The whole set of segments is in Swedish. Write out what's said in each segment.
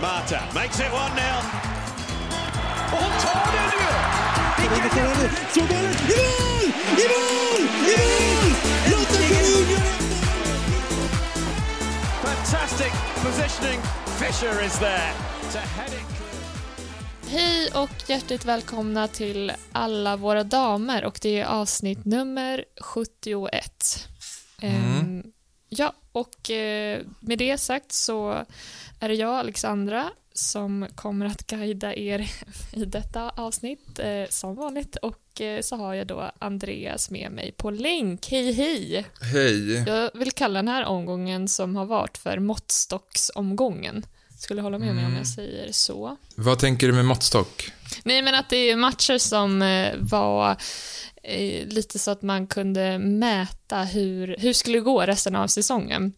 Mata makes it 1 0. Och tar den ju! Så bollen i mål! I mål! I mål! Lotta Schelin gör Fantastic positioning. Fisher is there to head it. Hej och hjärtligt välkomna till alla våra damer och det är avsnitt nummer 71. Ehm, ja, och eh, med det sagt så är det jag, Alexandra, som kommer att guida er i detta avsnitt eh, som vanligt och eh, så har jag då Andreas med mig på länk. Hej hej! Hej. Jag vill kalla den här omgången som har varit för måttstocksomgången. Skulle hålla med mig om jag säger så. Vad tänker du med måttstock? Nej, men att det är matcher som eh, var eh, lite så att man kunde mäta hur, hur skulle det gå resten av säsongen.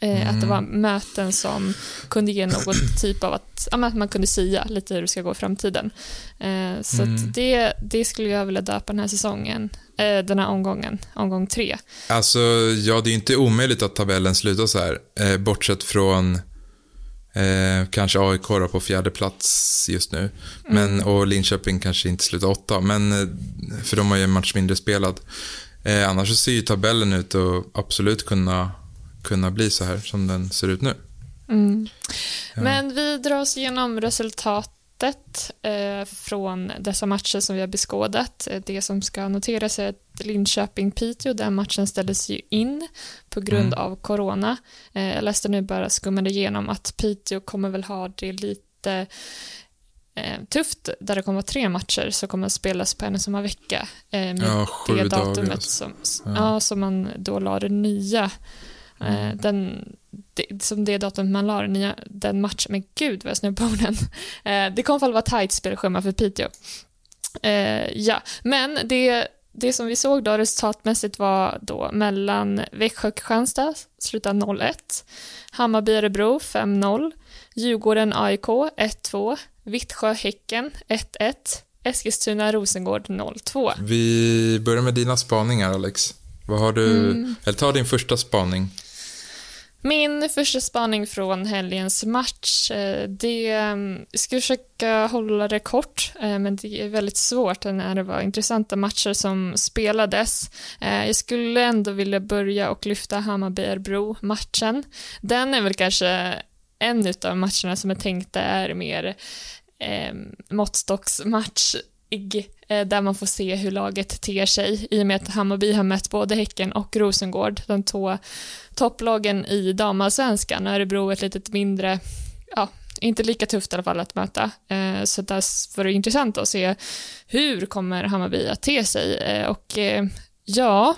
Eh, Att det var möten som kunde ge något typ av att, att man kunde sia lite hur det ska gå i framtiden. Eh, så att det, det skulle jag vilja döpa den här säsongen, eh, den här omgången, omgång tre. Alltså, ja, det är inte omöjligt att tabellen slutar så här. Bortsett från eh, kanske AIK då på fjärde plats just nu. Men, och Linköping kanske inte slutar åtta, men, för de har ju en match mindre spelad. Eh, annars så ser ju tabellen ut att absolut kunna, kunna bli så här som den ser ut nu. Men vi drar oss igenom resultatet eh, från dessa matcher som vi har beskådat. Eh, Det som ska noteras är att Linköping-Piteå, den matchen ställdes ju in på grund av corona. Eh, jag läste nu bara skummade igenom att Piteå kommer väl ha det lite eh, tufft där det kommer vara tre matcher som kommer att spelas på en och samma vecka. Eh, med Ja, sju det dagar, datumet alltså. som, ja. som man då la det nya Eh, den, det, som det datum man la den, nya, den matchen, men gud vad jag snurrar på orden. Eh, det kommer i alla fall vara tajt spelschema för Piteå. Eh, ja, men det, det som vi såg då resultatmässigt var då mellan Växjö-Kristianstad, slutade 0-1, Hammarby-Örebro 5-0, Djurgården-AIK 1-2, Vittsjö-Häcken 1-1, Eskilstuna-Rosengård 0-2. Vi börjar med dina spaningar, Alex. Vad har du... Eller ta din första spaning. Min första spaning från helgens match, eh, det mm, jag ska försöka hålla det kort, eh, men det är väldigt svårt när det var intressanta matcher som spelades. Eh, jag skulle ändå vilja börja och lyfta Hammarby-Örebro-matchen. Den är väl kanske en av matcherna som jag tänkte är mer eh, måttstocksmatch Eh, där man får se hur laget ter sig i och med att Hammarby har mött både Häcken och Rosengård, de två topplagen i damallsvenskan och Örebro ett litet mindre, ja, inte lika tufft i alla fall att möta. Eh, så där var det intressant att se hur kommer Hammarby att te sig eh, och ja,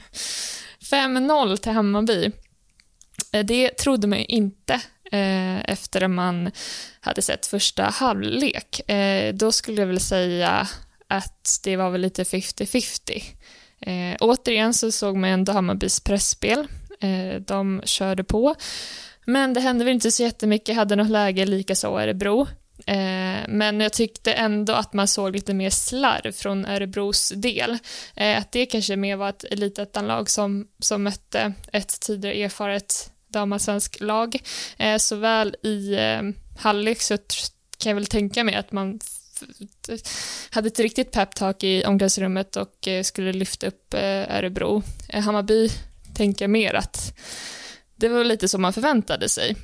5-0 till Hammarby. Det trodde man ju inte efter att man hade sett första halvlek. Då skulle jag väl säga att det var väl lite 50-50. Eh, återigen så såg man ändå Hammarbys pressspel. Eh, de körde på. Men det hände väl inte så jättemycket, hade något läge likaså Örebro. Eh, men jag tyckte ändå att man såg lite mer slarv från Örebros del. Eh, att det kanske mer var ett elitettanlag som, som mötte ett tidigare erfaret damallsvensk lag. Eh, såväl i eh, halvlek så kan jag väl tänka mig att man hade ett riktigt peptalk i omklädningsrummet och eh, skulle lyfta upp eh, Örebro. Eh, Hammarby tänker jag mer att det var lite som man förväntade sig.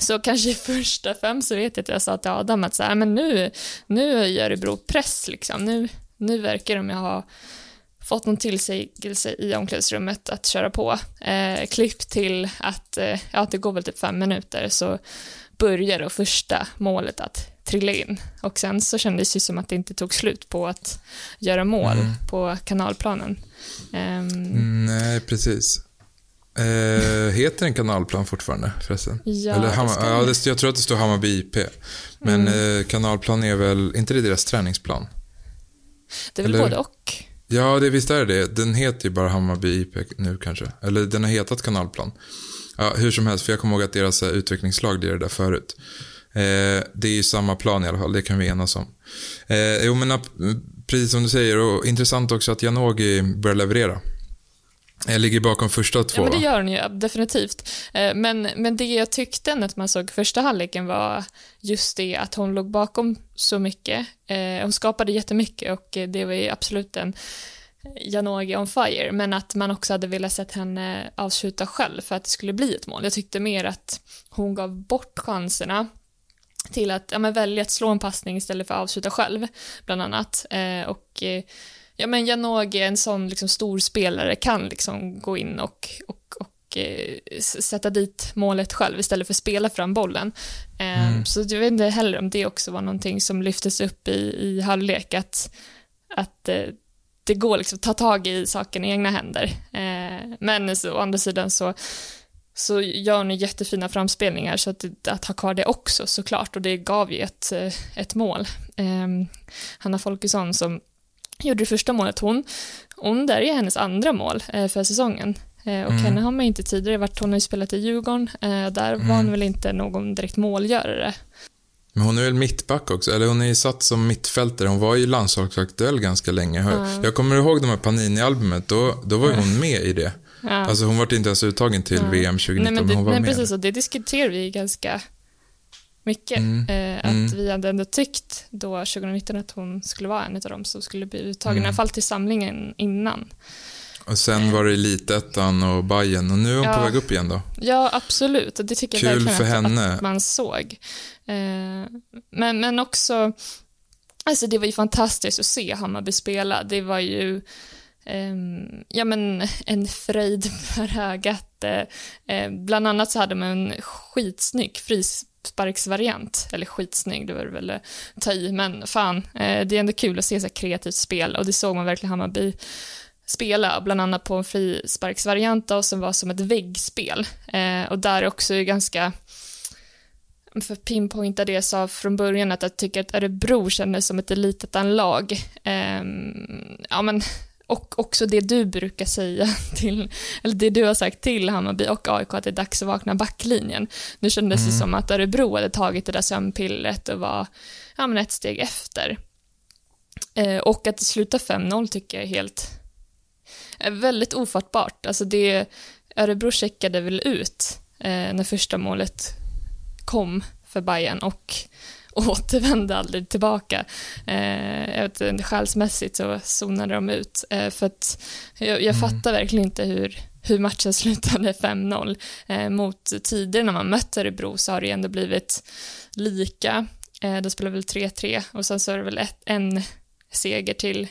Så kanske i första fem så vet jag att jag sa till Adam att så här, men nu, nu är Örebro press liksom. Nu, nu verkar de ha fått någon tillsägelse i omklädningsrummet att köra på. Eh, klipp till att, eh, ja det går väl typ fem minuter så börjar då första målet att trilla in. Och sen så kändes det som att det inte tog slut på att göra mål på kanalplanen. Mm, Nej, precis. Eh, heter den kanalplan fortfarande förresten? Ja, Eller det Hammar, stämmer. ja, det, jag tror att det står Hammarby IP. Men eh, kanalplan är väl, inte det deras träningsplan? det är väl eller- både och. Ja, det, visst är det Den heter ju bara Hammarby IP nu kanske. Eller den har hetat kanalplan. Ja, hur som helst, för jag kommer ihåg att deras eh, utvecklingslag lirade där förut. Eh, det är ju samma plan i alla fall, det kan vi enas om. Eh, jo, men precis som du säger, och intressant också att Janogy börjar leverera. Jag ligger bakom första två. Ja, men det gör hon ju definitivt. Eh, men, men det jag tyckte när man såg första halvleken var just det att hon låg bakom så mycket. Eh, hon skapade jättemycket och det var ju absolut en Janogy on fire, men att man också hade velat sett henne avsluta själv för att det skulle bli ett mål. Jag tyckte mer att hon gav bort chanserna till att ja, men välja att slå en passning istället för att avsluta själv, bland annat. Eh, och eh, ja, men Janogy, en sån liksom, stor spelare, kan liksom gå in och, och, och eh, sätta dit målet själv istället för att spela fram bollen. Eh, Så jag vet inte heller om det också var någonting som lyftes upp i, i halvlek, att, att eh, det går liksom att ta tag i saken i egna händer. Men så, å andra sidan så, så gör ni jättefina framspelningar så att, att ha kvar det också såklart och det gav ju ett, eh, ett mål. Eh, Hanna Folkesson som gjorde det första målet, hon, hon där är hennes andra mål eh, för säsongen. Eh, och henne har man inte tidigare varit, hon har ju spelat i Djurgården, eh, där var hon väl inte någon direkt målgörare. Men hon är väl mittback också, eller hon är ju satt som mittfältare. Hon var ju landslagsaktuell ganska länge. Ja. Jag kommer ihåg de här Panini-albumet, då, då var ju hon med i det. Ja. Alltså hon var inte ens uttagen till VM 2019, Nej, men, men, det, hon var nej, med. precis, och det diskuterar vi ganska mycket. Eh, att Mm. vi hade ändå tyckt då 2019 att hon skulle vara en av dem som skulle bli uttagen, Mm. i alla fall till samlingen innan. Och sen var det Elitettan och Bayern och nu är hon på Ja. väg upp igen då. Ja, absolut. Och det tycker jag Kul verkligen för att, henne. att man såg. Eh, men, men också, alltså det var ju fantastiskt att se Hammarby spela. Det var ju Ehm, ja, men en fröjd för ögat. Eh, eh, bland annat så hade man en skitsnygg frisparksvariant. Eller skitsnygg, det var det väl att ta i, men fan, eh, det är ändå kul att se så här kreativt spel och det såg man verkligen Hammarby spela, bland annat på en frisparksvariant och som var som ett väggspel. Eh, och där också är ganska, för att pinpointa det jag sa från början, att jag tycker att Örebro kändes som ett elitettan-lag. Eh, ja, men, och också det du brukar säga till, eller det du har sagt till Hammarby och AIK, att det är dags att vakna backlinjen. Nu kändes det som att Örebro hade tagit det där sömnpillret och var ja, men ett steg efter. Eh, och att det slutar 5-0 tycker jag är helt är väldigt ofattbart. Alltså det, Örebro checkade väl ut eh, när första målet kom för Bayern och återvände aldrig tillbaka. Eh, jag vet inte, själsmässigt så zonade de ut. Eh, för att jag, jag fattar verkligen inte hur, hur matchen slutade 5-0. Eh, mot tidigare när man mött Örebro så har det ändå blivit lika. Eh, de spelar väl 3-3 och sen så är det väl ett, en seger till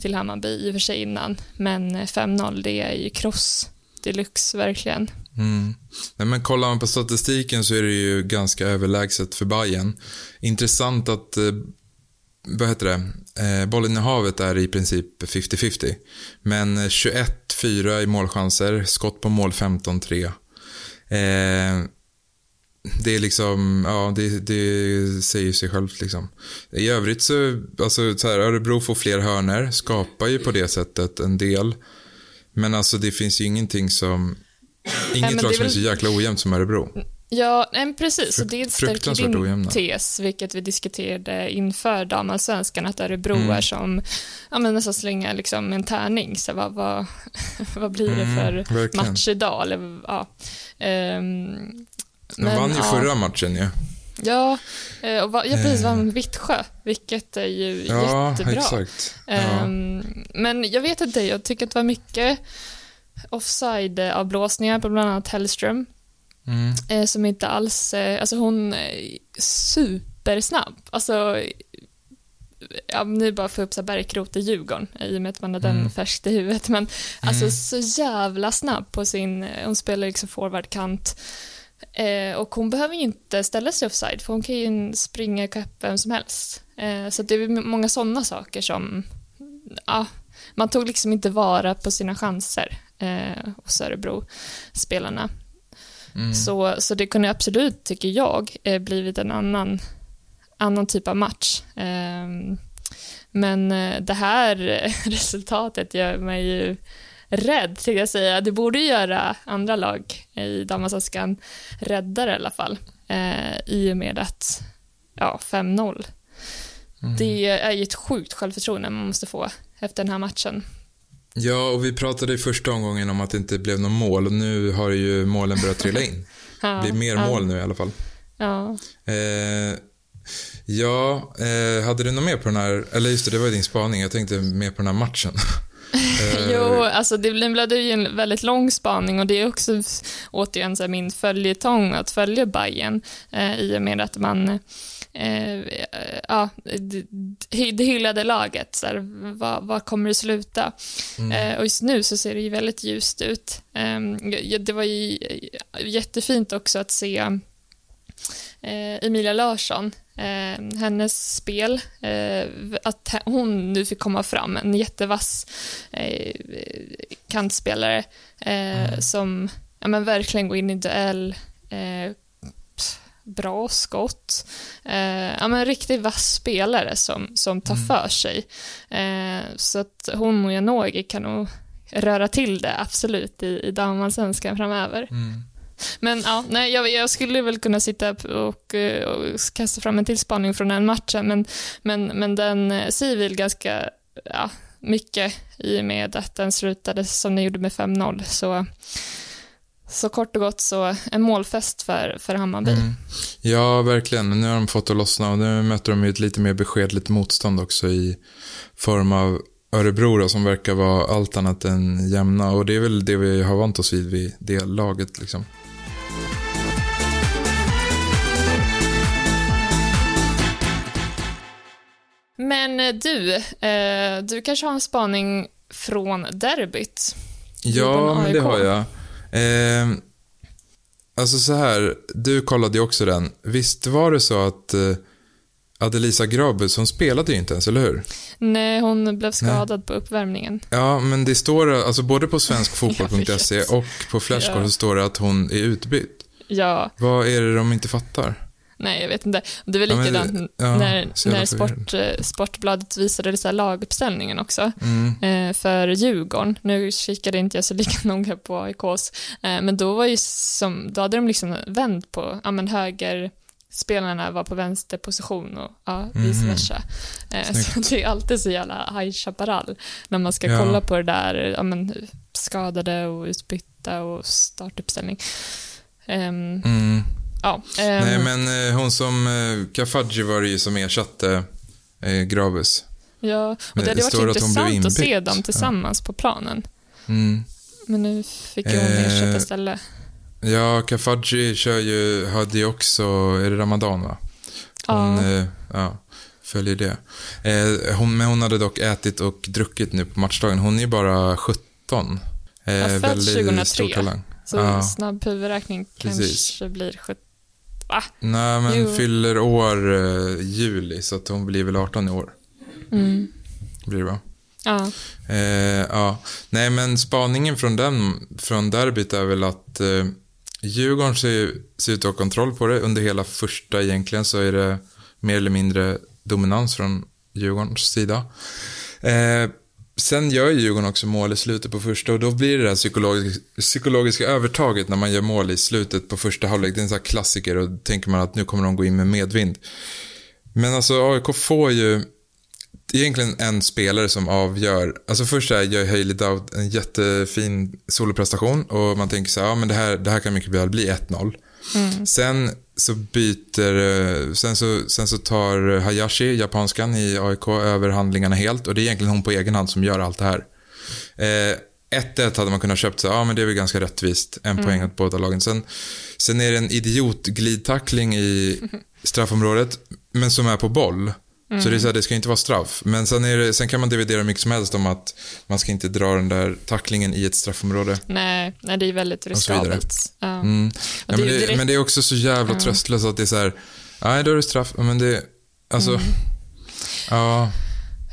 till Hammarby i och för sig innan. Men 5-0, det är ju kross deluxe verkligen. Mm. Nej, men kollar man på statistiken så är det ju ganska överlägset för Bayern. Intressant att, eh, vad heter det, eh, bollinnehavet är i princip 50-50. Men eh, 21-4 i målchanser, skott på mål 15-3. Eh, det är liksom, ja det, det säger sig självt liksom. I övrigt så, alltså så här, Örebro får fler hörner, skapar ju på det sättet en del. Men alltså det finns ju ingenting som, inget men lag som är väl- så jäkla ojämnt som Örebro. Ja, nej, precis. Och det stärker din ojämna. tes, vilket vi diskuterade inför damallsvenskan, att Örebro Mm. är som, ja men nästan slänga liksom en tärning, så vad, vad, vad blir det för Mm, verkligen. match idag? Eller, ja. Ehm, De men, vann ju ja. förra matchen ju. Ja, eh, och va, ja precis, Eh. vann med Vittsjö, vilket är ju Ja, jättebra. exakt. Ja. Ehm, men jag vet inte, jag tycker att det var mycket offside-avblåsningar på bland annat Hellström. Mm. eh, som inte alls, eh, alltså hon är supersnabb. Alltså, ja, nu bara få upp så här Bärkroth i Djurgården i och med att man har den Mm. färskt i huvudet. Men alltså så jävla snabb på sin, eh, hon spelar liksom forwardkant. Eh, och hon behöver ju inte ställa sig offside för hon kan ju springa ikapp vem som helst. Eh, så det är många sådana saker som, ja, man tog liksom inte vara på sina chanser eh, hos Örebro-spelarna. Mm. Så, så det kunde absolut, tycker jag, eh, blivit en annan, annan typ av match. Ehm, men eh, det här resultatet gör mig ju rädd, tänkte jag säga. Det borde göra andra lag i damallsvenskan räddare i alla fall. Eh, I och med att, ja, 5-0. Det är ju ett sjukt självförtroende man måste få efter den här matchen. Ja, och vi pratade i första omgången om att det inte blev någon mål och nu har ju målen börjat trilla in. Ja, Det blir mer ja, mål nu i alla fall. Ja. Eh, ja, eh, hade du något mer på den här, eller just det, det var ju din spaning, jag tänkte mer på den här matchen. Jo, alltså det blev ju en väldigt lång spaning och det är också återigen så min följetong att följa Bayern eh, i och med att man eh, ja, det, hyllade laget. Så här, vad, vad kommer det sluta? Eh, och just nu så ser det ju väldigt ljust ut. Eh, det var ju jättefint också att se eh, Emilia Larsson, eh, hennes spel, eh, att hon nu fick komma fram, en jättevass eh, kantspelare eh, som ja, men verkligen går in i duell, eh, bra skott, eh, ja, men riktigt vass spelare som, som tar för sig. Eh, så att hon och Janogy kan nog röra till det absolut i, i damallsvenskan framöver. Mm. Men ja, nej, jag, jag skulle väl kunna sitta och, eh, och kasta fram en till spaning från den matchen, men, men, men den eh, säger väl ganska ja, mycket i och med att den slutade som den gjorde med 5-0. Så, så kort och gott så en målfest för, för Hammarby. Mm. Ja, verkligen. Nu har de fått att lossna och nu möter de ju ett lite mer beskedligt motstånd också i form av Örebro då, som verkar vara allt annat än jämna och det är väl det vi har vant oss vid vid det laget liksom. Men eh, du, eh, du kanske har en spaning från derbyt? Ja, men det har jag. Eh, alltså så här, du kollade ju också den. Visst var det så att eh, Adelisa Grabus, hon spelade ju inte ens, eller hur? Nej, hon blev skadad på uppvärmningen. Ja, men det står, alltså både på svenskfotboll.se och på Flashcore Ja. så står det att hon är utbytt. Ja, Vad är det de inte fattar? Nej jag vet inte. Det var Ja, men det- likadant ja, när, när sport, eh, Sportbladet visade så laguppställningen också Mm. eh, för Djurgården. Nu kikade inte jag så lika noga på AIKs, eh, men då var ju som, då hade de liksom vänt på, ja men höger spelarna var på vänster position och ja, vice Mhm. versa. Eh, så det är alltid så jävla High Chaparral när man ska Ja. kolla på det där, ja men skadade och utbytta och startuppställning. Ehm, Mm. Ja. Nej, ehm. men eh, hon som, eh, Kafaji var det ju som ersatte eh, Grabus. Ja, och det, hade varit intressant att, att se dem tillsammans ja. på planen. Mm. Men nu fick hon ersätta eh, istället. Ja, Kafaji kör ju, hade ju också, är det Ramadan va? Hon, ja. Eh, ja följer det. Eh, hon, men hon hade dock ätit och druckit nu på matchdagen. Hon är ju bara 17. Eh, ja, född 2003. Så ja. snabb huvudräkning kanske Precis. blir 17 va? Nej, men jo. fyller år eh, juli, så att hon blir väl 18 i år. Mm. Blir det va? Ja. Eh, ja. Nej, men spaningen från, den, från derbyt är väl att eh, Djurgården ser, ser ut att ha kontroll på det. Under hela första egentligen så är det mer eller mindre dominans från Djurgårdens sida. Eh, sen gör Djurgården också mål i slutet på första och då blir det det här psykologiska, psykologiska övertaget när man gör mål i slutet på första halvlek. Det är en sån här klassiker och då tänker man att nu kommer de gå in med medvind. Men alltså AIK får ju egentligen en spelare som avgör. Alltså först är gör Hailey Dowd en jättefin soloprestation och man tänker så här, ja men det här, det här kan mycket väl bli 1-0. Sen så byter, eh, sen så, sen så tar Hayashi, japanskan i AIK, över handlingarna helt och det är egentligen hon på egen hand som gör allt det här. Eh, 1-1 hade man kunnat köpt så ja men det är väl ganska rättvist, en poäng åt båda lagen. Sen, sen är det en idiot glidtackling i straffområdet, men som är på boll. Så det är så här, det ska inte vara straff. Men sen, är det, sen kan man dividera mycket som helst om att man ska inte dra den där tacklingen i ett straffområde. Nej, nej, det är väldigt riskabelt. Ja. Mm. Ja, men, det, men det är också så jävla Ja. tröstlöst att det är så här, nej då är det straff, men det, alltså, Mm. ja,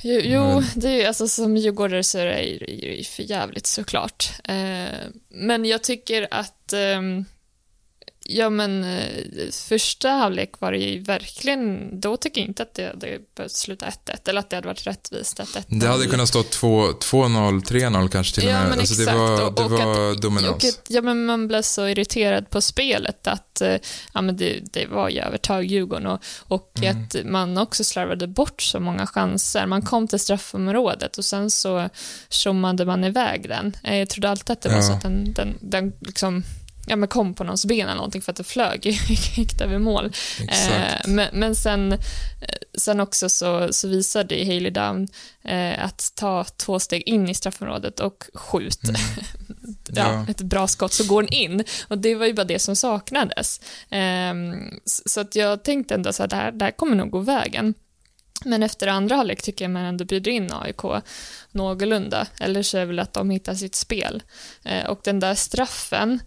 Jo, jo det är alltså som djurgårdare så är det ju för jävligt såklart. Eh, men jag tycker att ehm, Ja, men eh, första halvlek var det ju verkligen, då tycker jag inte att det hade behövt sluta 1-1, eller att det hade varit rättvist att 1 Det hade kunnat stå 2 2-0, 3-0 kanske till och Ja, med. men alltså, det exakt. var, Och- det och var att- dominans. Att, ja, men man blev så irriterad på spelet att eh, ja, men det, det var ju övertag Djurgården och, och Mm. att man också slarvade bort så många chanser. Man kom till straffområdet och sen så tjommade man iväg den. Eh, Jag trodde alltid att det var Ja. så att den, den, den liksom ja, men kom på någons ben eller någonting för att det flög, gick över mål. Eh, men, men sen, eh, sen också så, så visade Hailey Down eh, att ta två steg in i straffområdet och skjut. ja, Ja. ett bra skott så går den in. Och det var ju bara det som saknades. Så så att jag tänkte ändå så här, det här, det här kommer nog gå vägen. Men efter andra halvlek tycker jag man ändå bjuder in AIK någorlunda. Eller så är det väl att de hittar sitt spel. Eh, och den där straffen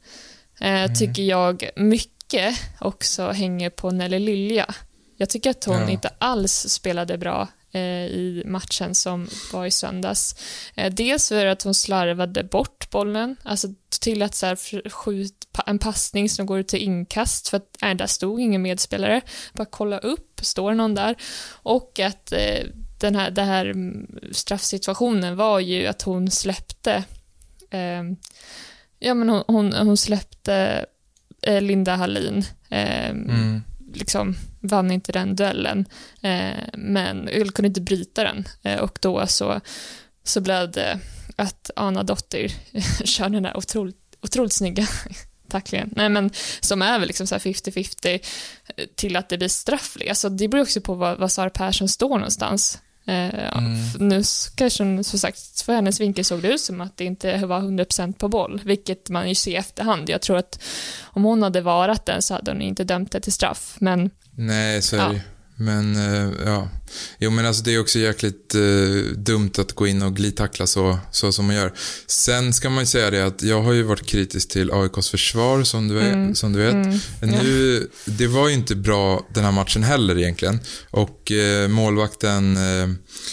eh, tycker jag mycket också hänger på Nelly Lilja. Jag tycker att hon Ja. inte alls spelade bra eh, i matchen som var i söndags. Eh, dels för att hon slarvade bort bollen, alltså till att så här skjut, en passning som går till inkast för att nej, där stod ingen medspelare. Bara kolla upp, står någon där? Och att eh, den här, det här mm, straffsituationen var ju att hon släppte eh, ja men hon, hon, hon släppte eh, Linda Hallin eh, Mm. liksom vann inte den duellen, eh, men jag kunde inte bryta den eh, och då så, så blev det att Anna Dotter kör den där otroligt, otroligt snygga tacklingen. Nej men som är väl liksom så här 50-50 till att det blir straff. Alltså det beror också på var, var Sara Persson står någonstans. Eh, f- Nu kanske som sagt, för hennes vinkel såg det ut som att det inte var 100% på boll, vilket man ju ser i efterhand. Jag tror att om hon hade varit den så hade hon inte dömt det till straff, men Nej, så är det. Men, eh, ja. Jo, men alltså det är också jäkligt eh, dumt att gå in och glidtackla så, så som man gör. Sen ska man ju säga det att jag har ju varit kritisk till AIKs försvar, som du, vet- som du vet. Nu, det var ju inte bra den här matchen heller egentligen. Och eh, målvakten eh,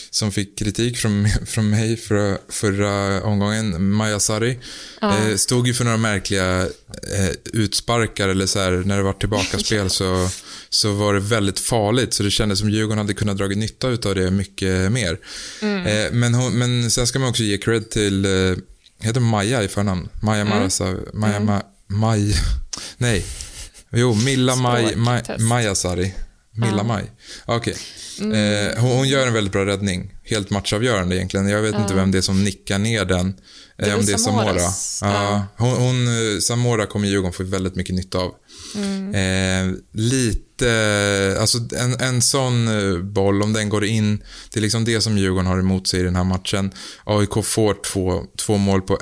som fick kritik från, från mig förra, förra omgången, Maja Sarri, eh, stod ju för några märkliga eh, utsparkar eller så här, när det var tillbakaspel så, så var det väldigt farligt. Så det kändes som Djurgården hade kunnat dra nytta av det mycket mer. Eh, men, hon, men sen ska man också ge cred till, eh, heter Maja i förnamn? Maja Marasa, Maja, Ma, Maj, nej. Jo, Milla Maj, Maj, Språktest. Maja Sari. Milla Maj. Okej. Eh, hon, hon gör en väldigt bra räddning. Helt matchavgörande egentligen. Jag vet inte vem det är som nickar ner den. Det är Eh, om väl det är Samora. Ja. Ja. Hon, hon, eh, Samora kommer Djurgården få väldigt mycket nytta av. Eh, lite, alltså en, en sån eh, boll, om den går in, det är liksom det som Djurgården har emot sig i den här matchen. AIK får två, två mål på,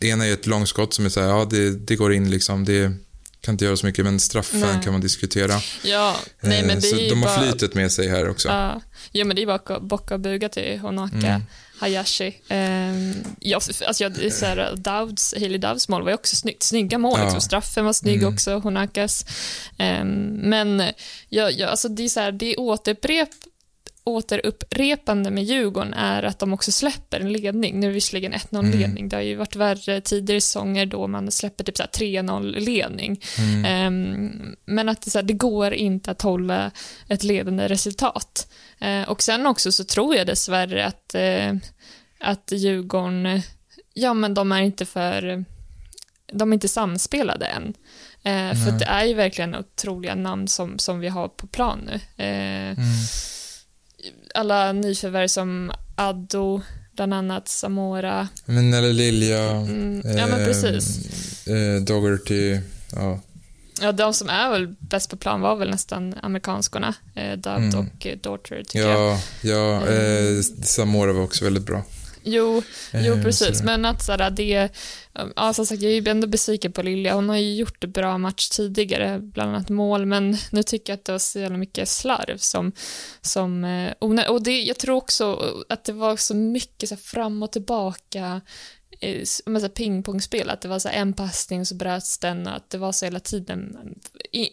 ena är ett långskott som är såhär, ja det, det går in liksom, det kan inte göra så mycket, men straffen Nej. kan man diskutera. ja, nej men Eh, det så är ju de har bara... flytet med sig här också. Ja, ja, men det är bara att bocka och buga till Honaka Mm. Hayashi. Um, ja, alltså jag, så här, Dowds, Hailey Dowds mål var ju också snyggt. Snygga mål, Ja. liksom. straffen var snygg Mm. också, Honakas. Ehm, men ja, ja, alltså det är så här, det är återupprep återupprepande med Djurgården är att de också släpper en ledning. Nu är det visserligen 1-0-ledning. Det har ju varit värre tidigare säsonger då man släpper typ så här 3-0-ledning. Ehm, men att det, så här, det går inte att hålla ett ledande resultat. Eh, och sen också så tror jag dessvärre att, eh, att Djurgården, ja men de är inte för, de är inte samspelade än. Eh, för det är ju verkligen otroliga namn som, som vi har på plan nu. Eh, Alla nyförvärv som Addo, bland annat Samora. Men Nelle Lilja, Mm, ja, men precis. Eh, Dougherty, ja. Ja, de som är väl bäst på plan var väl nästan amerikanskorna, eh, Dowd och eh, Daughter tycker jag. Ja, ja eh, Samora var också väldigt bra. Jo, jo Eh, precis. så- Men att sådär, det... Ja, som sagt, jag är ändå besviken på Lilja. Hon har ju gjort bra match tidigare, bland annat mål, men nu tycker jag att det var så jävla mycket slarv som... som eh, och det, jag tror också att det var så mycket så fram och tillbaka med så här pingpongspel, att det var så en passning så bröts den och att det var så hela tiden,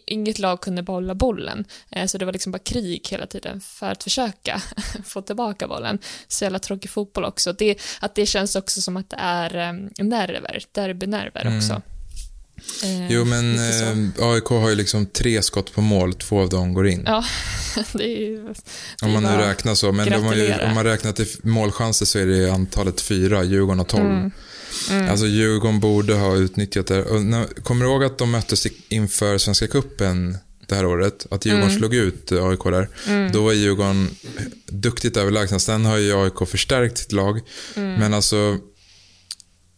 inget lag kunde behålla bollen, eh, så det var liksom bara krig hela tiden för att försöka få tillbaka bollen. Så jävla tråkig fotboll också. Det, att det känns också som att det är um, nerver, derbynerver också. Eh, Jo, men eh, AIK har ju liksom tre skott på mål, två av dem går in. Ja, det är ju... det om man nu räknar så. Men ju, om man räknar till målchanser så är det antalet fyra, Djurgården har tolv. Mm. Alltså Djurgården borde ha utnyttjat det. Och när, kommer du ihåg att de möttes inför Svenska Cupen det här året? Att Djurgården Mm. slog ut eh, AIK där. Då var Djurgården duktigt överlägsna. Sen har ju AIK förstärkt sitt lag. Mm. Men alltså,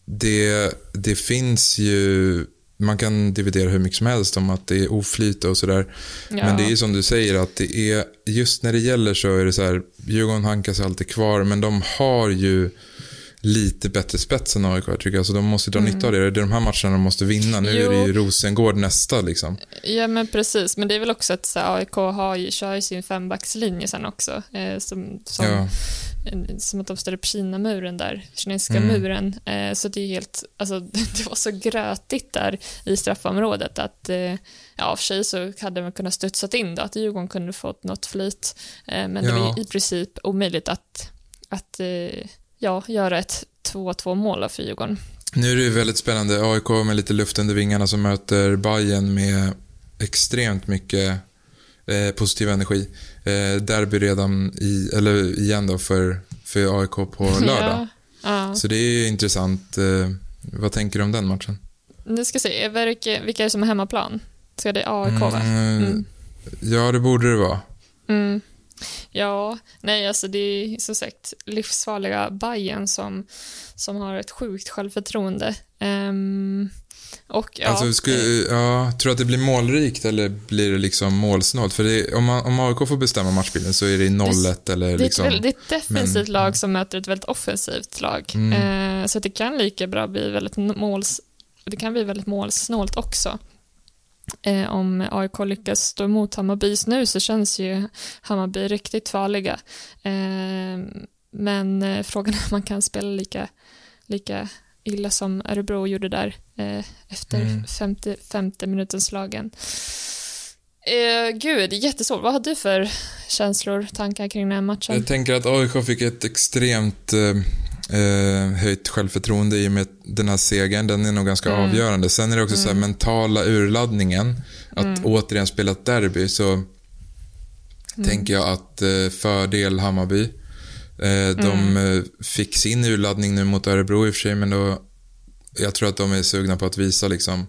det, det finns ju... Man kan dividera hur mycket som helst om att det är oflyt och sådär. Men det är som du säger att det är, just när det gäller så är det så här, Djurgården hankar sig alltid kvar, men de har ju lite bättre spets än AIK tycker jag, så de måste dra nytta av det. Det är de här matcherna de måste vinna. Nu är det ju Jo. Rosengård nästa liksom. Ja, men precis. Men det är väl också att så AIK har ju, kör ju sin fembackslinje sen också. Eh, som, som, Ja. som att de ställer upp Kina-muren där, kinesiska Mm. muren. Eh, så det är helt, alltså det var så grötigt där i straffområdet att, eh, ja, för sig så hade man kunnat studsat in då, att Djurgården kunde fått något flyt. Eh, men det Ja. var ju i princip omöjligt att, att eh, ja, göra ett 2-2 mål för Djurgården. Nu är det ju väldigt spännande. AIK med lite luft under vingarna som möter Bayern med extremt mycket eh, positiv energi. Eh, derby redan i, eller igen då för, för AIK på lördag. Ja, ja. Så det är intressant. Eh, vad tänker du om den matchen? Nu ska se, vilka, vilka är det som är hemmaplan? Ska det AIK va? Mm, Mm. Ja, det borde det vara. Mm. Ja, nej alltså det är som sagt livsfarliga Bayern som, som har ett sjukt självförtroende. Ehm, och ja, alltså, skulle, ja, tror du att det blir målrikt eller blir det liksom målsnålt? För det, om, man, om AIK får bestämma matchbilden så är det 0-1 eller det är liksom... ett defensivt men- lag som möter ett väldigt offensivt lag. Mm. Eh, så det kan lika bra bli väldigt måls, det kan bli väldigt målsnålt också. Eh, om AIK lyckas stå emot Hammarby just nu så känns ju Hammarby riktigt farliga. Eh, men eh, frågan är om man kan spela lika, lika illa som Örebro gjorde där eh, efter Mm. 50, 50 minutens slagen. Eh, gud, jättesvårt. Vad har du för känslor, tankar kring den här matchen? Jag tänker att AIK fick ett extremt eh, eh, höjt självförtroende i och med den här segern. Den är nog ganska Mm. avgörande. Sen är det också så här mentala urladdningen. Att Mm. återigen spela ett derby så tänker jag att eh, fördel Hammarby. Eh, de Mm. eh, fick sin urladdning nu mot Örebro i och för sig, men då, jag tror att de är sugna på att visa liksom.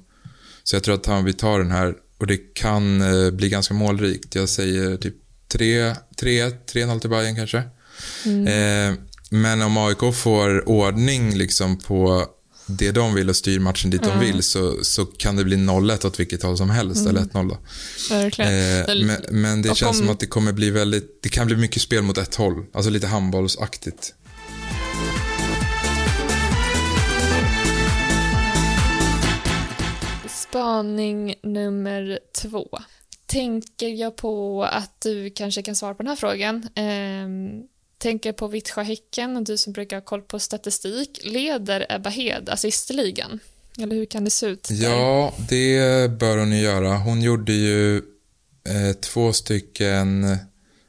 Så jag tror att Hammarby tar den här och det kan eh, bli ganska målrikt. Jag säger typ 3 3-1, 3-0 till Bayern kanske. Eh, men om AIK får ordning liksom på det de vill och styr matchen dit de vill så, så kan det bli 0-1 åt vilket håll som helst, eller 1-0 då. Verkligen. Eh, men, men det och känns om- som att det kommer bli väldigt, det kan bli mycket spel mot ett håll. Alltså lite handbollsaktigt. Spaning nummer två. Tänker jag på att du kanske kan svara på den här frågan. Ehm, tänker på Vittsjö-Häcken och du som brukar ha koll på statistik. Leder Ebba Hed assistligan? Eller hur kan det se ut? där? Ja, det bör hon ju göra. Hon gjorde ju eh, två stycken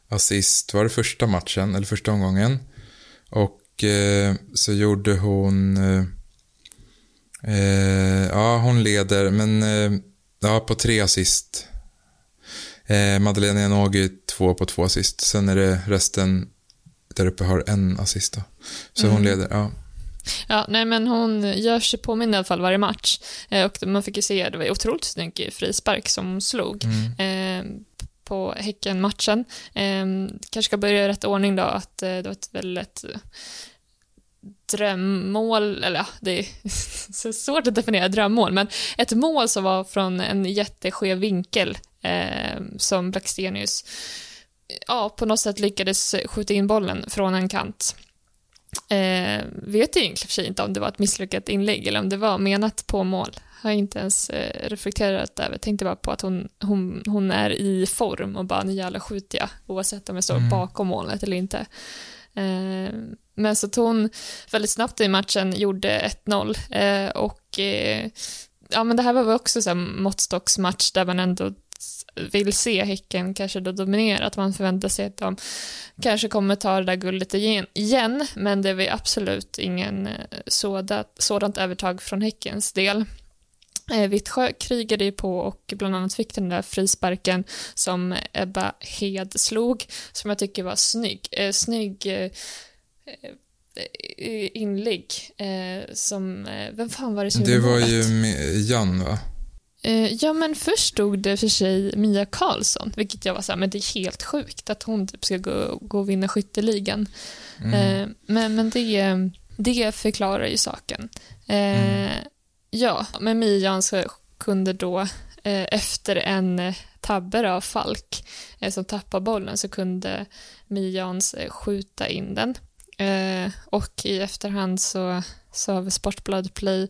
assist, var det första matchen, eller första omgången. Och eh, så gjorde hon, eh, eh, ja hon leder, men eh, ja, på tre assist. Eh, Madeleine Janogy två på två assist. Sen är det resten där uppe har en assist då. Så hon leder, ja. Ja, nej men hon gör sig påmind i alla fall varje match. Eh, och man fick ju se, det var otroligt snygg frispark som hon slog eh, på Häcken-matchen. Eh, kanske ska börja i rätt ordning då, att eh, det var ett väldigt drömmål, eller ja, det är så svårt att definiera drömmål, men ett mål som var från en jätteskev vinkel eh, som Blackstenius ja, på något sätt lyckades skjuta in bollen från en kant. Eh, vet egentligen för sig inte om det var ett misslyckat inlägg eller om det var menat på mål. Har inte ens eh, reflekterat över. Tänkte bara på att hon, hon, hon är i form och bara nu jävla skjuter jag oavsett om jag står bakom målet eller inte. Eh, men så att hon väldigt snabbt i matchen gjorde 1-0 eh, och eh, ja men det här var väl också så här måttstocksmatch där man ändå vill se Häcken kanske då dominera, att man förväntar sig att de kanske kommer ta det där guldet igen, men det är absolut ingen eh, sådant, sådant övertag från Häckens del. Eh, Vittsjö krigade ju på och bland annat fick den där frisparken som Ebba Hed slog, som jag tycker var snygg. Eh, snygg eh, eh, inlägg. Eh, som, vem fan var det som Det var ju Jan, va? Eh, ja, men först stod det för sig Mia Karlsson, vilket jag var så här, men det är helt sjukt att hon typ ska gå, gå och vinna skytteligan. Mm. Eh, men men det, det förklarar ju saken. Eh, Ja, men Mia så kunde då efter en tabbe av Falk som tappade bollen så kunde Mijans eh, skjuta in den. Och i efterhand så, så har vi Sportbladet Play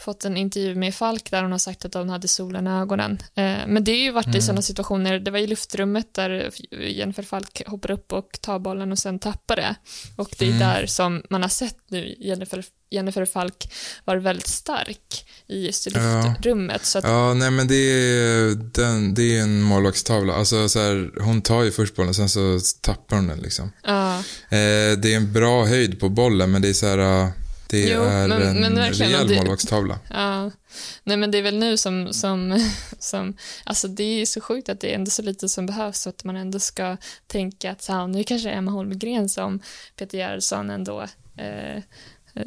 fått en intervju med Falk där hon har sagt att hon hade solen i ögonen. Eh, men det har ju varit i sådana situationer, det var i luftrummet där Jennifer Falk hoppar upp och tar bollen och sen tappar det. Och det är där som man har sett nu Jennifer, Jennifer Falk var väldigt stark i just i Ja. luftrummet. Så att, Ja, nej men det är, den, det är en målvaktstavla. Alltså så här, hon tar ju först bollen, sen så tappar hon den liksom. ja. Eh, det är en bra höjd på bollen, men det är så här, det Jo, är men- en men rejäl det- målvaktstavla. Ja, nej men det är väl nu som, som, som, alltså det är så sjukt att det är ändå så lite som behövs så att man ändå ska tänka att så här, nu kanske Emma Holmgren som Peter Gerhardsson ändå eh, eh,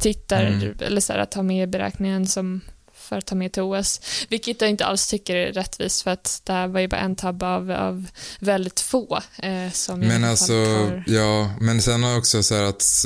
tittar, Mm. eller så här, att ta med i beräkningen som för att ta med till OS, vilket jag inte alls tycker är rättvist för att det här var ju bara en tabbe av, av väldigt få eh, som Men alltså, har- ja, men sen har också så här att,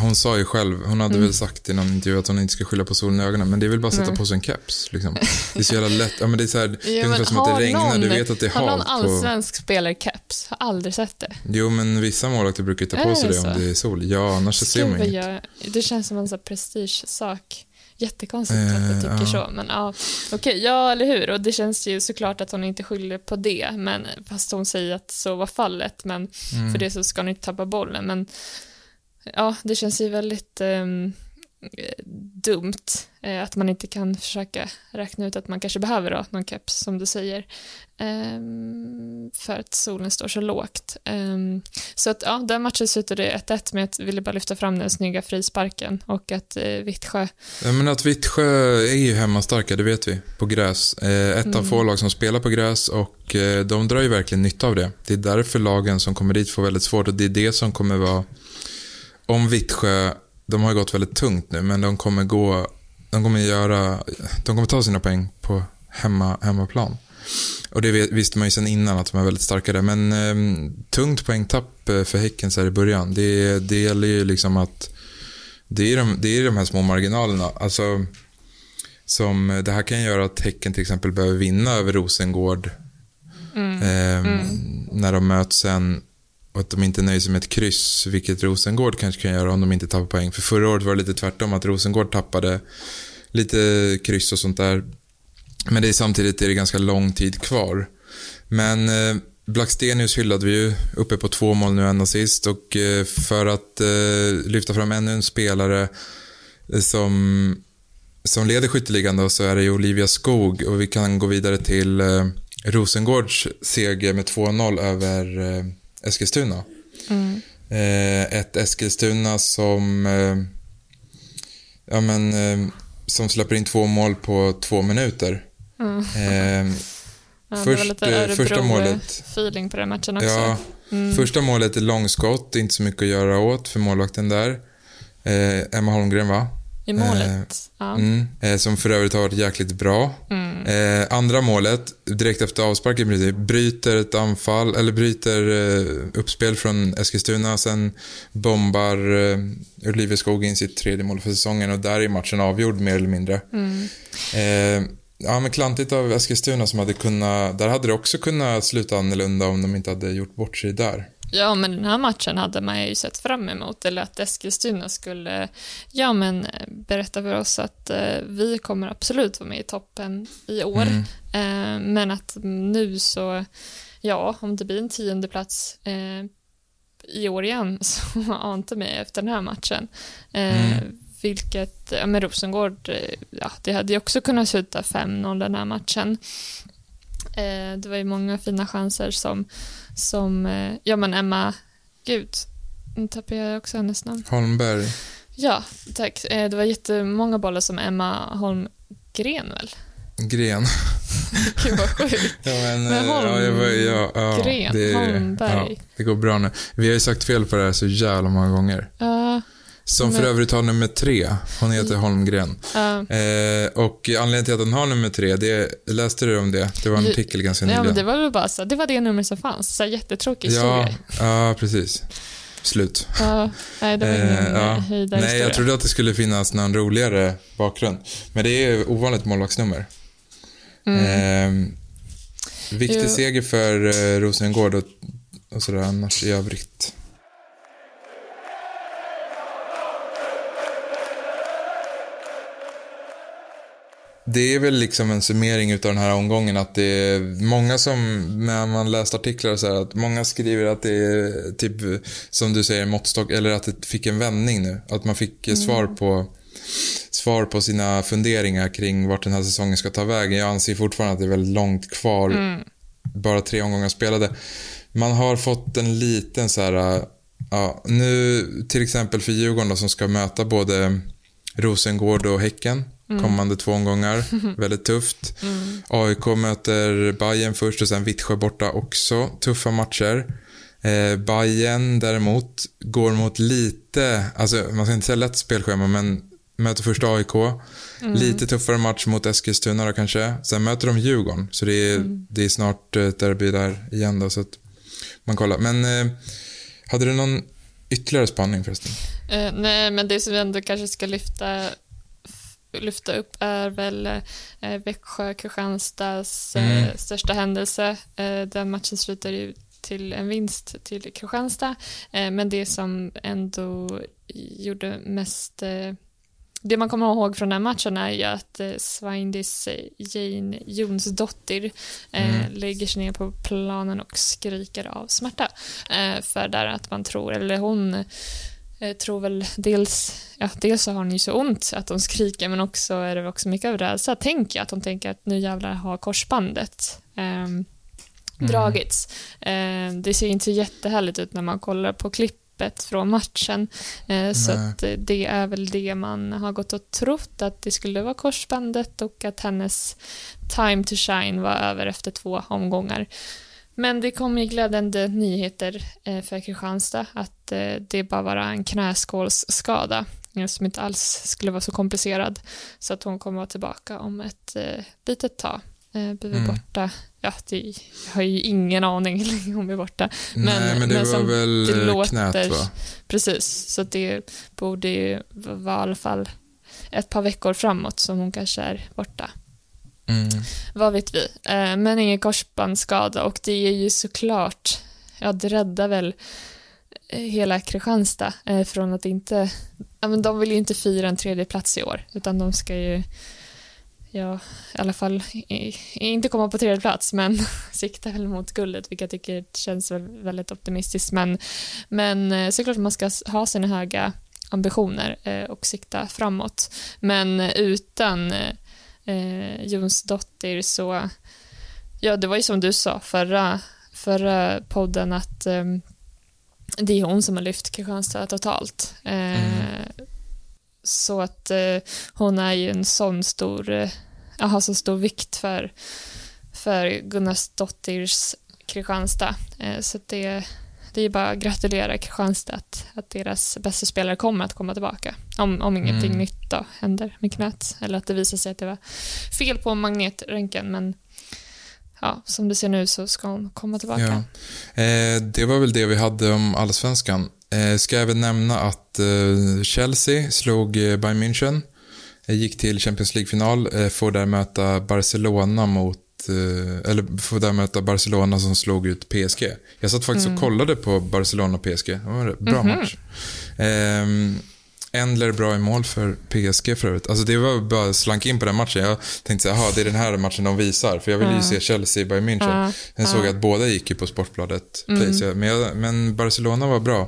hon sa ju själv, hon hade Mm. väl sagt i någon intervju att hon inte ska skylla på solen i ögonen, men det är väl bara att sätta Nej. på sig en keps. Liksom. Det är så jävla lätt, ja men det är så här, det är Ja, ungefär som att det regnar, någon- du vet att det är Har någon halt på... allsvensk spelare keps? Har aldrig sett det. Jo men vissa målvakter brukar ta på sig det det om det är sol. Ja, annars så ser Gud, man inget. jag, det känns som en sån prestigesak. Jättekonstigt Eh, att jag tycker ja. så, men ja, okej, ja, eller hur? Och det känns ju såklart att hon inte skyller på det, men fast hon säger att så var fallet, men Mm. för det så ska hon inte tappa bollen, men ja, det känns ju väldigt ehm, eh, dumt eh, att man inte kan försöka räkna ut att man kanske behöver då, någon keps, som du säger, ehm, för att solen står så lågt. Så att ja, den matchen slutade 1-1, men jag ville bara lyfta fram den snygga frisparken och att eh, Vittsjö, Ja, men att Vittsjö är ju hemmastarka, det vet vi, på gräs. Eh, ett av Mm. få lag som spelar på gräs och eh, de drar ju verkligen nytta av det. Det är därför lagen som kommer dit får väldigt svårt och det är det som kommer vara... Om Vittsjö, de har ju gått väldigt tungt nu, men de kommer gå... De kommer göra... De kommer ta sina poäng på hemma, hemmaplan. Och det visste man ju sedan innan att de är väldigt starka där. Men eh, tungt poängtapp eh, för Häcken så här i början. Det, det gäller ju liksom att det är, de, det är de här små marginalerna. Alltså, som, det här kan göra att Häcken till exempel behöver vinna över Rosengård eh, när de möts sen och att de inte nöjer sig med ett kryss, vilket Rosengård kanske kan göra om de inte tappar poäng. För förra året var det lite tvärtom, att Rosengård tappade lite kryss och sånt där. Men det är samtidigt är det ganska lång tid kvar. Men eh, Blackstenius hyllade vi ju, uppe på två mål nu, en assist. Och eh, för att eh, lyfta fram ännu en spelare eh, som, som leder skytteligan då, så är det ju Olivia Skog. Och vi kan gå vidare till eh, Rosengårds seger med 2-0 över eh, Eskilstuna. Eh, ett Eskilstuna som, ja men, som släpper in två mål på två minuter. Eh, ja, det Först, eh, första målet. Örebro-feeling på den matchen också. Ja, första målet är långskott, inte så mycket att göra åt för målvakten där. Eh, Emma Holmgren va? I målet. ja. Mm, eh, som för övrigt har varit jäkligt bra. Eh, andra målet, direkt efter avsparken, bryter, bryter ett anfall, eller bryter eh, uppspel från Eskilstuna, sen bombar eh, Olivia Skog in sitt tredje mål för säsongen och där är matchen avgjord mer eller mindre. Eh, ja, men klantigt av Eskilstuna som hade kunnat, där hade det också kunnat sluta annorlunda om de inte hade gjort bort sig där. Ja, men den här matchen hade man ju sett fram emot, eller att Eskilstuna skulle, ja men eh, berätta för oss att eh, vi kommer absolut vara med i toppen i år, eh, men att nu så, ja, om det blir en tionde plats eh, i år igen, så ante mig efter den här matchen. Eh, Vilket, ja men Rosengård, eh, ja det hade ju också kunnat sluta 5-0 den här matchen. Eh, det var ju många fina chanser som, som eh, ja men Emma, gud, nu tappar jag också hennes namn. Holmberg. Ja, tack. Eh, det var jättemånga bollar som Emma Gren väl? Gren. Gud vad sjukt. Ja, men, Men eh, ja, jag, ja, ja, Gren, det, Holmberg. Ja, det går bra nu. Vi har ju sagt fel på det här så jävla många gånger. Ja, Som för övrigt har nummer tre. Hon heter Holmgren. ja. Eh, och anledningen till att hon har nummer tre, det, läste du om det? Det var en Ju- artikel ganska ja, nyligen. men det var väl bara så. Det var det nummer som fanns. Så här jättetråkig ja, historia. ja, precis. Slut. Ja, nej, det var ingen Eh, ja. eh. Nej, jag trodde att det skulle finnas någon roligare bakgrund. Men det är ovanligt målvaktsnummer. Eh, viktig Mm. Jo. seger för eh, Rosengård och, och sådär annars i övrigt. Det är väl liksom en summering utav den här omgången att det är många som, när man läst artiklar och så här, att många skriver att det är typ, som du säger, måttstock, eller att det fick en vändning nu. Att man fick eh, svar på svar på sina funderingar kring vart den här säsongen ska ta vägen. Jag anser fortfarande att det är väldigt långt kvar. Bara tre omgångar spelade. Man har fått en liten så här, äh, ja, nu till exempel för Djurgården då, som ska möta både Rosengård och Häcken kommande två omgångar. Väldigt tufft. AIK möter Bayern först och sen Vittsjö borta också. Tuffa matcher. Eh, Bayern däremot går mot lite, alltså man ska inte säga lätt spelschema men möter först AIK. Lite tuffare match mot Eskilstuna då kanske. Sen möter de Djurgården. Så det är, det är snart eh, ett derby där igen då så att man kollar. Men eh, hade du någon ytterligare spaning förresten? Eh, nej, men det som vi ändå kanske ska lyfta, lyfta upp är väl eh, Växjö-Kristianstads eh, Mm. största händelse. Eh, den matchen slutar ju till en vinst till Kristianstad. Men det som ändå gjorde mest det man kommer ihåg från den här matchen är ju att eh, Sveindis Jane Jonsdottir eh, lägger sig ner på planen och skriker av smärta. Eh, för där att man tror, eller hon eh, tror väl dels, ja dels så har hon ju så ont att hon skriker men också är det också mycket av rädsla, tänker jag, att hon tänker att nu jävlar har korsbandet ehm, dragits. Eh, det ser inte jättehärligt ut när man kollar på klippet från matchen. Eh, så att eh, det är väl det man har gått och trott att det skulle vara korsbandet och att hennes time to shine var över efter två omgångar. Men det kom ju glädjande nyheter eh, för Kristianstad att eh, det bara var en knäskålsskada som inte alls skulle vara så komplicerad. Så att hon kommer vara tillbaka om ett eh, litet tag. Vi Mm. borta, ja, det, jag har ju ingen aning hur länge hon blir borta. Men- Nej, men det men var väl det låter- knät va? Precis, så det borde ju vara i alla fall ett par veckor framåt som hon kanske är borta. Mm. Vad vet vi? Eh, men ingen korsbandsskada och det är ju såklart, ja det räddar väl eh, hela Kristianstad eh, från att inte, ja men de vill ju inte fira en tredje plats i år utan de ska ju, ja i alla fall inte komma på tredje plats men sikta väl mot guldet vilket jag tycker känns väldigt optimistiskt men, men såklart man ska ha sina höga ambitioner och sikta framåt men utan eh, Jonsdottir så, ja det var ju som du sa förra, förra podden att eh, det är hon som har lyft Kristianstad totalt. Eh, Så att eh, hon är ju en sån stor, eh, har så stor vikt för, för Gunnarsdottirs Kristianstad. Eh, så att det, det är bara att gratulera Kristianstad att, att deras bästa spelare kommer att komma tillbaka. Om, om ingenting Mm. nytt då händer med knät. Eller att det visar sig att det var fel på magnetröntgen. Men ja, som det ser nu så ska hon komma tillbaka. Ja. Eh, det var väl det vi hade om allsvenskan. Eh, ska jag även nämna att eh, Chelsea slog eh, Bayern München. Eh, gick till Champions League-final. Eh, får där möta Barcelona mot eller får där möta Barcelona som slog ut PSG. Jag satt faktiskt och kollade på Barcelona och PSG. Det var en bra match. Ehm, Endler bra i mål för PSG för övrigt. Alltså det var bara slank in på den matchen. Jag tänkte så här, "Jaha, det är den här matchen de visar. För jag ville ju se Chelsea Bayern München. Sen såg ja. jag att båda gick ju på Sportbladet Play. jag- Men, jag, men Barcelona var bra.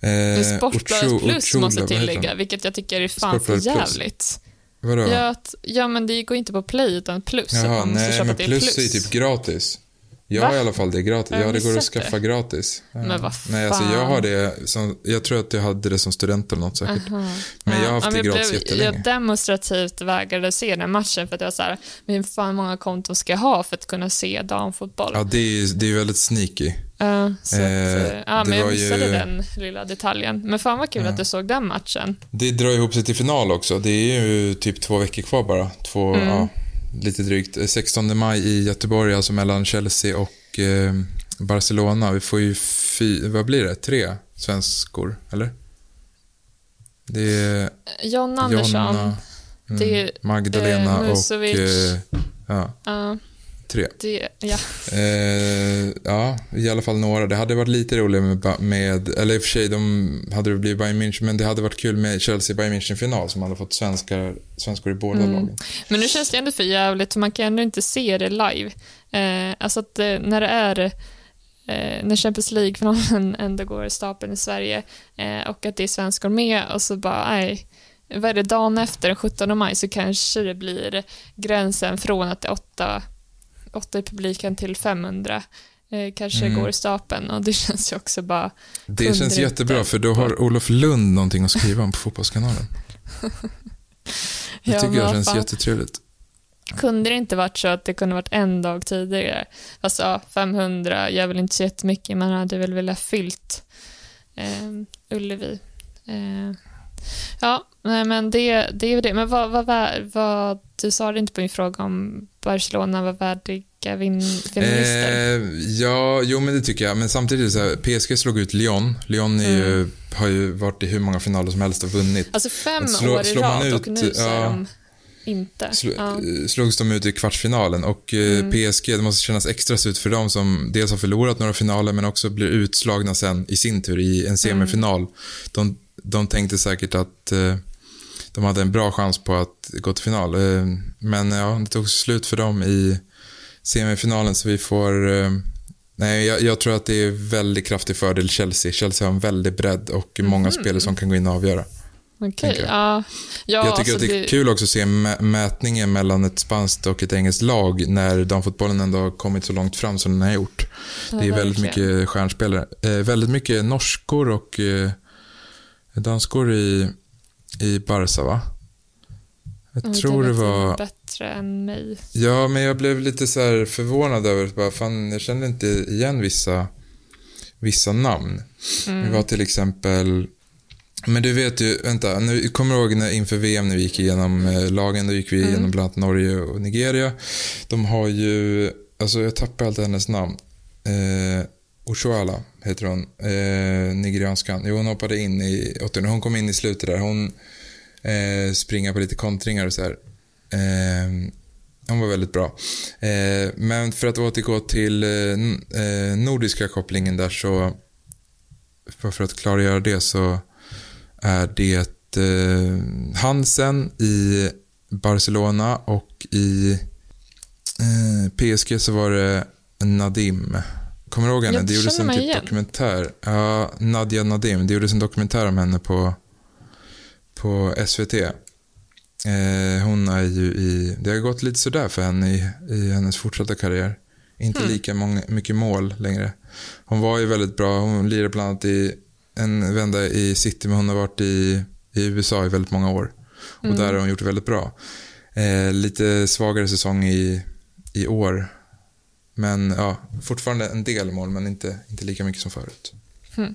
Eh, Sportbladet plus Ochola, måste heter tillägga, vilket jag tycker är fan för Sportbladet plus. Vadå? Ja, att, ja, men det går inte på play utan plus. Jaha, Man måste nej köpa men det plus, är ju typ gratis. Jag Va? har i alla fall det gratis. Ja, det går att missat det? skaffa gratis. Ja. Men vad Nej, alltså jag fan. har det som, jag tror att jag hade det som student eller något säkert. Men jag har haft Ja, det gratis blev, jättelänge. Jag demonstrativt vägrade se den matchen för att jag var så här, men hur fan många konton ska jag ha för att kunna se damfotboll? Ja, det är ju det är väldigt sneaky. Ja, så Eh, att, eh, ja, men jag var ju- missade den lilla detaljen. Men fan vad kul att du såg den matchen. Det drar ihop sig till final också. Det är ju typ två veckor kvar bara. Två, Mm. ja, lite drygt. Eh, 16 maj i Göteborg, alltså mellan Chelsea och eh, Barcelona. Vi får ju fy, vad blir det? Tre svenskor, eller? Det är John Andersson, Jonna, mm, det är, Magdalena eh, och... Eh, ja, ja, tre. det, ja. Eh, ja, i alla fall några. Det hade varit lite roligare med, med eller i och för sig, de hade det blivit Bayern München, men det hade varit kul med Chelsea-Bayern München-final som hade fått svenskar, svenskor i båda Mm. lagen. Men nu känns det ändå för jävligt, för man kan ändå inte se det live. Eh, alltså att eh, när det är eh, när Champions League-finalen ändå går i stapeln i Sverige eh, och att det är svenskor med och så bara, nej, vad är det, dagen efter den 17 maj så kanske det blir gränsen från att det är åtta, åtta i publiken till 500 eh, kanske Mm. går i stapeln och det känns ju också bara Det känns jättebra för då har Olof Lund någonting att skriva om på Fotbollskanalen. Det Ja, tycker jag känns fan. jättetrevligt. Kunde det inte varit så att det kunde varit en dag tidigare? Ja, 500 gör väl inte så jättemycket. Man hade väl velat fyllt eh, Ullevi. Eh, ja, nej, men det, det är det. Men vad, vad, vad, du sa det inte på min fråga om Barcelona var värdiga vin, finalister. Eh, ja, jo men det tycker jag. Men samtidigt är så här, PSG slog ut Lyon. Lyon är ju, Mm. har ju varit i hur många finaler som helst och vunnit. alltså fem slå- år i rad ut, och nu så är ja. de inte. Sl- ja. slogs de ut i kvartsfinalen och eh, Mm. PSG, det måste kännas extra surt för dem som dels har förlorat några finaler men också blir utslagna sen i sin tur i en semifinal. De, de tänkte säkert att eh, de hade en bra chans på att gå till final. Eh, men ja, det tog slut för dem i semifinalen så vi får eh, Nej, jag, jag tror att det är väldigt kraftig fördel Chelsea. Chelsea har en väldig bredd och många spelare som kan gå in och avgöra. Okej, tänker jag. ja. ja. Jag tycker alltså att det är kul också att se mä- mätningen mellan ett spanskt och ett engelskt lag när damfotbollen ändå har kommit så långt fram som den har gjort. Det är väldigt mycket stjärnspelare. Eh, väldigt mycket norskor och eh, danskor i, i Barca, va? Jag Oj, tror det du var... bättre än mig. Ja, men jag blev lite så här förvånad över att bara, fan, jag kände inte igen vissa, vissa namn. Mm. Det var till exempel, men du vet ju, vänta, nu, kommer du ihåg när, inför VM när vi gick igenom eh, lagen, då gick vi igenom bland annat Norge och Nigeria. De har ju, alltså jag tappar alltid hennes namn. Eh, Oshoala heter hon, eh, nigerianskan. Jo, hon hoppade in i åttonde, hon kom in i slutet där. Hon eh, springer på lite kontringar och så här. Eh, hon var väldigt bra. Eh, men för att återgå till eh, eh, nordiska kopplingen där så för för att klargöra det så är det eh, Hansen i Barcelona och i eh, PSG så var det Nadim. Kommer du ihåg henne? Jag Det gjordes en typ igen. dokumentär. Ja, Nadia Nadim. Det gjordes en dokumentär om henne på, på SVT. Eh, hon är ju i, det har gått lite sådär för henne i, i hennes fortsatta karriär. Inte Hmm. lika många, mycket mål längre. Hon var ju väldigt bra, hon lirade bland annat i en vända i City men hon har varit i, i USA i väldigt många år. Och Mm. där har hon gjort det väldigt bra. Eh, lite svagare säsong i, i år. Men ja, fortfarande en del mål men inte, inte lika mycket som förut. Hmm.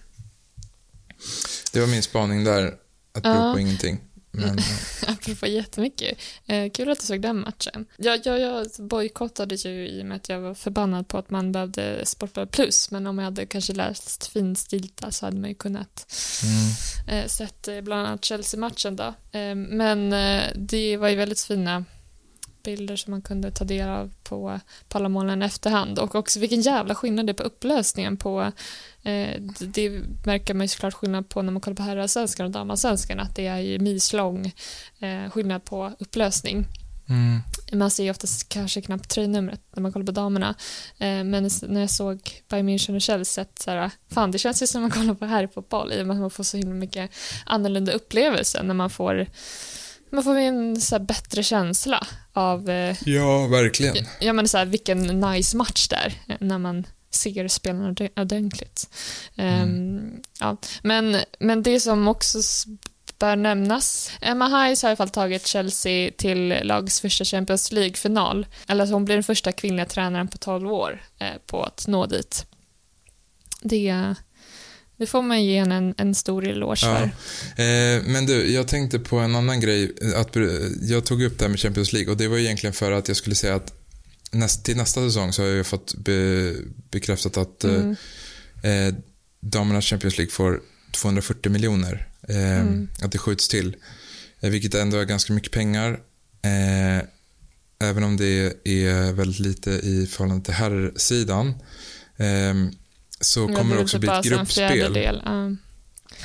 Det var min spaning där, att bero Ja. på ingenting. Men, Apropå jättemycket. Eh, kul att du såg den matchen. Jag, jag, jag bojkottade ju i och med att jag var förbannad på att man behövde Sportbladet plus, men om jag hade kanske läst finstilta så hade man ju kunnat mm. eh, sett eh, bland annat Chelsea-matchen då. Eh, men eh, det var ju väldigt fina bilder som man kunde ta del av på, på alla målen efterhand och också vilken jävla skillnad det är på upplösningen på eh, det, märker man ju såklart skillnad på när man kollar på herrallsvenskan och damallsvenskan att det är ju milslång eh, skillnad på upplösning. Mm. Man ser ju oftast kanske knappt tröjnumret när man kollar på damerna. Eh, men när jag såg Bayern München och Chelsea, så här, fan det känns ju som man kollar på herrfotboll i och med att man får så himla mycket annorlunda upplevelser när man får man får en så bättre känsla av eh, Ja, verkligen. Ja men så här, vilken nice match där när man ser spelarna ordentligt. Ehm, ja. men, men det som också bör nämnas, Emma Hayes har i alla fall tagit Chelsea till lags första Champions League-final. Eller alltså hon blir den första kvinnliga tränaren på 12 år eh, på att nå dit. Det, det får man ge henne en, en stor eloge Ja. för. Eh, men du, jag tänkte på en annan grej. Att, jag tog upp det här med Champions League och det var egentligen för att jag skulle säga att näst, till nästa säsong så har jag fått be, bekräftat att Mm. eh, eh, damernas Champions League får 240 miljoner. Eh, Mm. Att det skjuts till. Eh, vilket ändå är ganska mycket pengar. Eh, även om det är väldigt lite i förhållande till herrsidan. Eh, så kommer det också bli ett gruppspel.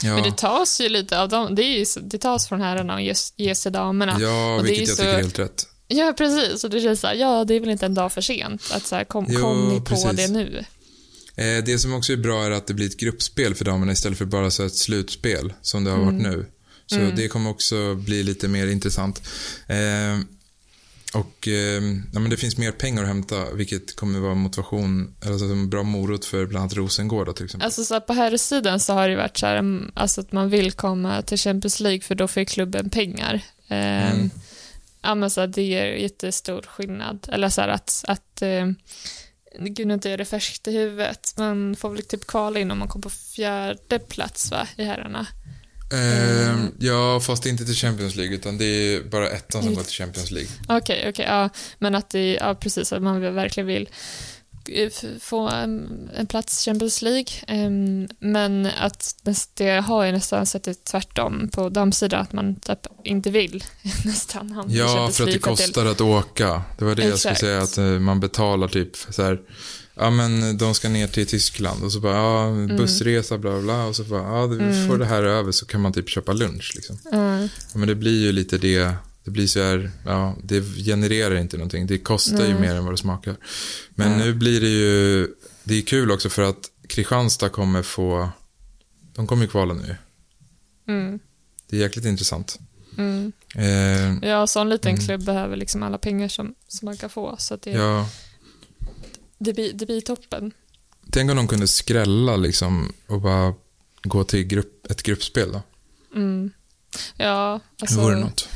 ja. Men det tas ju lite av dem. Det, ju, det tas från herrarna och ges, ges till damerna. ja och vilket jag så- tycker är helt rätt. Ja, precis. Och det känns så här, ja, det är väl inte en dag för sent. Att så här, kom, Jo, kom ni på precis. det nu? Eh, det som också är bra är att det blir ett gruppspel för damerna istället för bara så ett slutspel som det har varit nu. Så det kommer också bli lite mer intressant. Eh, och eh, ja, men det finns mer pengar att hämta vilket kommer vara motivation, eller alltså en bra morot för bland annat Rosengård då, till exempel. Alltså så här, på herrsidan så har det varit så här, mm, alltså att man vill komma till Champions League för då får klubben pengar. Ehm, Mm. Ja, men så här, det ger jättestor skillnad. Eller så här att, att eh, gud nu inte är det färskt i huvudet, man får väl typ kvala in om man kommer på fjärde plats va, i herrarna. Eh, ja, fast inte till Champions League utan det är bara ettan som går till Champions League. Okej, okej, ja. Men att det, ja precis, att man verkligen vill eh, få en, en plats i Champions League. Ehm, men att det har ju nästan sett det tvärtom på damsidan, att man typ inte vill nästan hamna Ja, för att det kostar att åka. Det var det jag skulle Exakt. säga, att eh, man betalar typ så här. Ja, men de ska ner till Tyskland och så bara, ja, Mm. bussresa, bla bla. Och så bara, ja, vi får det här över så kan man typ köpa lunch liksom. Ja, Ja, men det blir ju lite det, det blir så här, ja, det genererar inte någonting. Det kostar ju Nej. mer än vad det smakar. Men nu blir det ju, det är kul också för att Kristianstad kommer få, de kommer ju kvala nu. mm, Det är jäkligt intressant. mm. Eh, ja så en liten Mm. klubb behöver liksom alla pengar som, som man kan få. Så det, ja, det, blir, det blir toppen. tänk om de kunde skrälla liksom och bara gå till grupp, ett gruppspel då. Mm. Ja, Det alltså... vore något.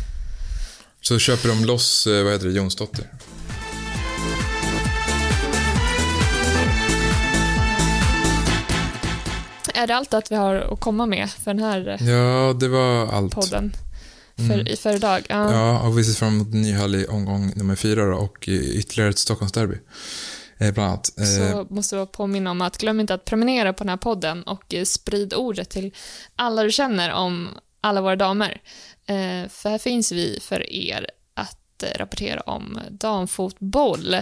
Så köper de loss, eh, vad heter det, Jonsdotter. Är det allt att vi har att komma med för den här eh, Ja, det var allt. podden? För, Mm. i, för idag? Ja. Ja, och vi ser fram emot en ny härlig omgång nummer fyra då, och ytterligare ett Stockholmsderby. Eh, bland annat. Eh, Så måste jag påminna om att glöm inte att prenumerera på den här podden och eh, sprid ordet till alla du känner om alla våra damer. För här finns vi för er att rapportera om damfotboll.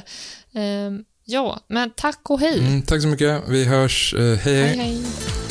Ja, men tack och hej. mm, tack så mycket. Vi hörs. Hej, hej. hej, hej.